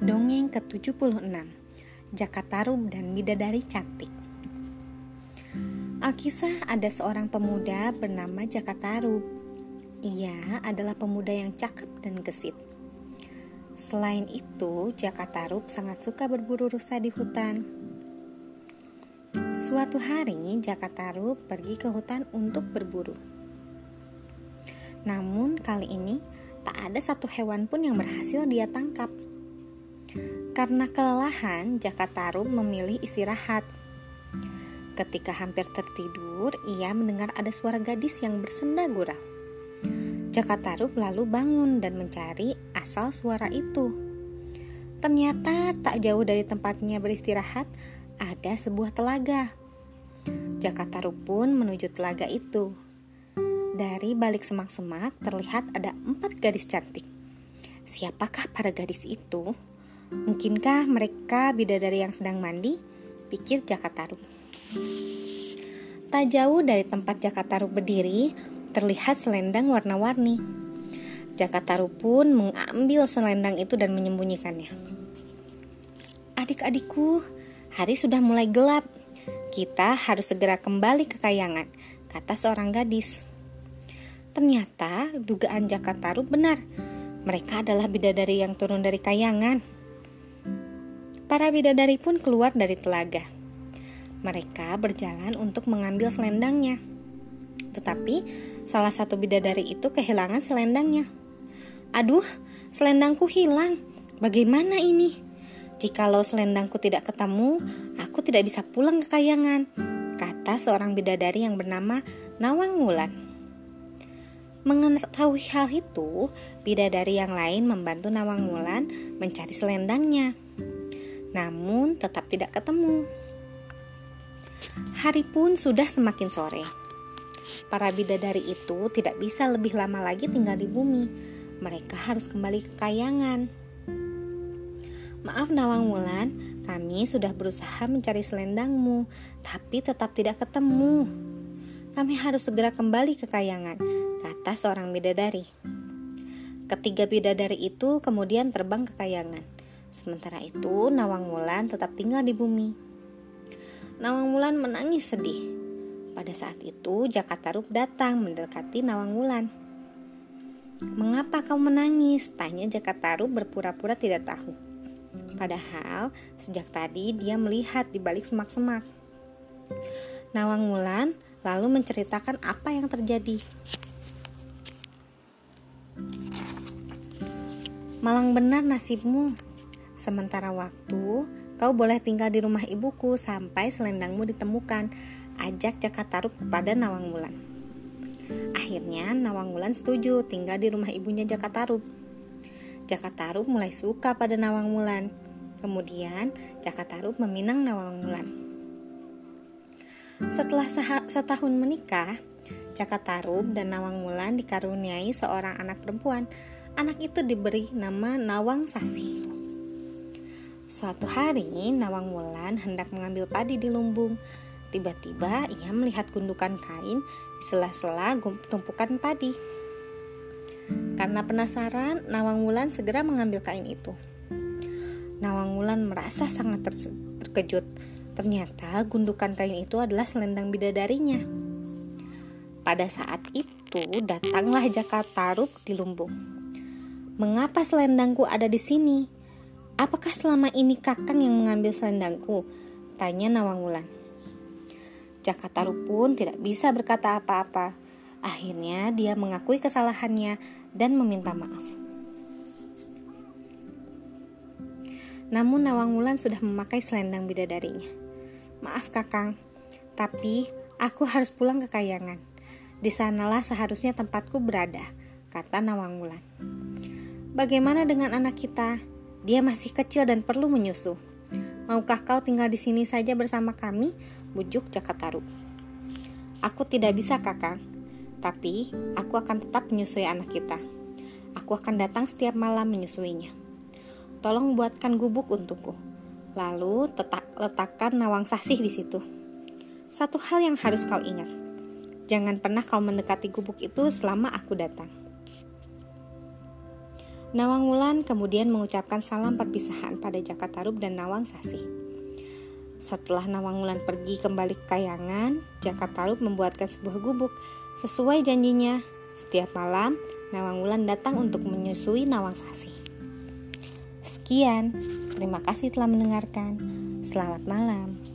Dongeng ke-76. Jakatarub dan Bidadari Cantik. Alkisah ada seorang pemuda bernama Jakatarub Ia adalah pemuda yang cakep dan gesit. Selain itu, Jakatarub sangat suka berburu rusa di hutan. Suatu hari, Jakatarub pergi ke hutan untuk berburu. Namun kali ini tak ada satu hewan pun yang berhasil dia tangkap karena kelelahan, Jaka Tarub memilih istirahat. Ketika hampir tertidur, ia mendengar ada suara gadis yang bersenda gurau. Jaka Tarub lalu bangun dan mencari asal suara itu. Ternyata tak jauh dari tempatnya beristirahat ada sebuah telaga. Jaka Tarub pun menuju telaga itu. Dari balik semak-semak terlihat ada empat gadis cantik. Siapakah para gadis itu? Mungkinkah mereka bidadari yang sedang mandi? Pikir Jakataru. Tak jauh dari tempat Jakataru berdiri, terlihat selendang warna-warni. Jakataru pun mengambil selendang itu dan menyembunyikannya. Adik-adikku, hari sudah mulai gelap. Kita harus segera kembali ke kayangan, kata seorang gadis. Ternyata dugaan Jakataru benar. Mereka adalah bidadari yang turun dari kayangan. Para bidadari pun keluar dari telaga. Mereka berjalan untuk mengambil selendangnya. Tetapi salah satu bidadari itu kehilangan selendangnya. Aduh, selendangku hilang. Bagaimana ini? Jikalau selendangku tidak ketemu, aku tidak bisa pulang ke kayangan, kata seorang bidadari yang bernama Nawang Wulan. Mengetahui hal itu, bidadari yang lain membantu Nawang Wulan mencari selendangnya namun tetap tidak ketemu. Hari pun sudah semakin sore. Para bidadari itu tidak bisa lebih lama lagi tinggal di bumi. Mereka harus kembali ke kayangan. Maaf Nawang Wulan, kami sudah berusaha mencari selendangmu, tapi tetap tidak ketemu. Kami harus segera kembali ke kayangan, kata seorang bidadari. Ketiga bidadari itu kemudian terbang ke kayangan. Sementara itu, Nawang Wulan tetap tinggal di bumi. Nawang Wulan menangis sedih. Pada saat itu, Jakatarup datang mendekati Nawang Wulan. Mengapa kau menangis? Tanya Jakatarup berpura-pura tidak tahu. Padahal, sejak tadi dia melihat di balik semak-semak. Nawang Wulan lalu menceritakan apa yang terjadi. Malang benar nasibmu, Sementara waktu, kau boleh tinggal di rumah ibuku sampai selendangmu ditemukan. Ajak Jakatarup kepada Nawang Wulan. Akhirnya Nawang Wulan setuju tinggal di rumah ibunya Jakatarup. Jakatarup mulai suka pada Nawang Wulan. Kemudian Jakatarup meminang Nawang Wulan. Setelah setahun menikah, Jakatarup dan Nawang Wulan dikaruniai seorang anak perempuan. Anak itu diberi nama Nawang Sasi. Suatu hari, Nawang Wulan hendak mengambil padi di lumbung. Tiba-tiba ia melihat gundukan kain di sela-sela tumpukan padi. Karena penasaran, Nawang Wulan segera mengambil kain itu. Nawang Wulan merasa sangat terkejut. Ternyata gundukan kain itu adalah selendang bidadarinya. Pada saat itu datanglah Jaka Taruk di lumbung. Mengapa selendangku ada di sini? Apakah selama ini kakang yang mengambil selendangku? Tanya Nawang Wulan. Jakataru pun tidak bisa berkata apa-apa. Akhirnya dia mengakui kesalahannya dan meminta maaf. Namun Nawang Wulan sudah memakai selendang bidadarinya. Maaf kakang, tapi aku harus pulang ke kayangan. Di sanalah seharusnya tempatku berada, kata Nawang Wulan. Bagaimana dengan anak kita? Dia masih kecil dan perlu menyusu. Maukah kau tinggal di sini saja bersama kami? Bujuk Jakataru. Aku tidak bisa, kakak. Tapi aku akan tetap menyusui anak kita. Aku akan datang setiap malam menyusuinya. Tolong buatkan gubuk untukku. Lalu tetak, letakkan nawang sasih di situ. Satu hal yang harus kau ingat. Jangan pernah kau mendekati gubuk itu selama aku datang. Nawang Wulan kemudian mengucapkan salam perpisahan pada Jaka Tarub dan Nawang Sasi. Setelah Nawang Wulan pergi kembali ke kayangan, Jaka Tarub membuatkan sebuah gubuk. Sesuai janjinya, setiap malam Nawang Wulan datang untuk menyusui Nawang Sasi. Sekian, terima kasih telah mendengarkan. Selamat malam.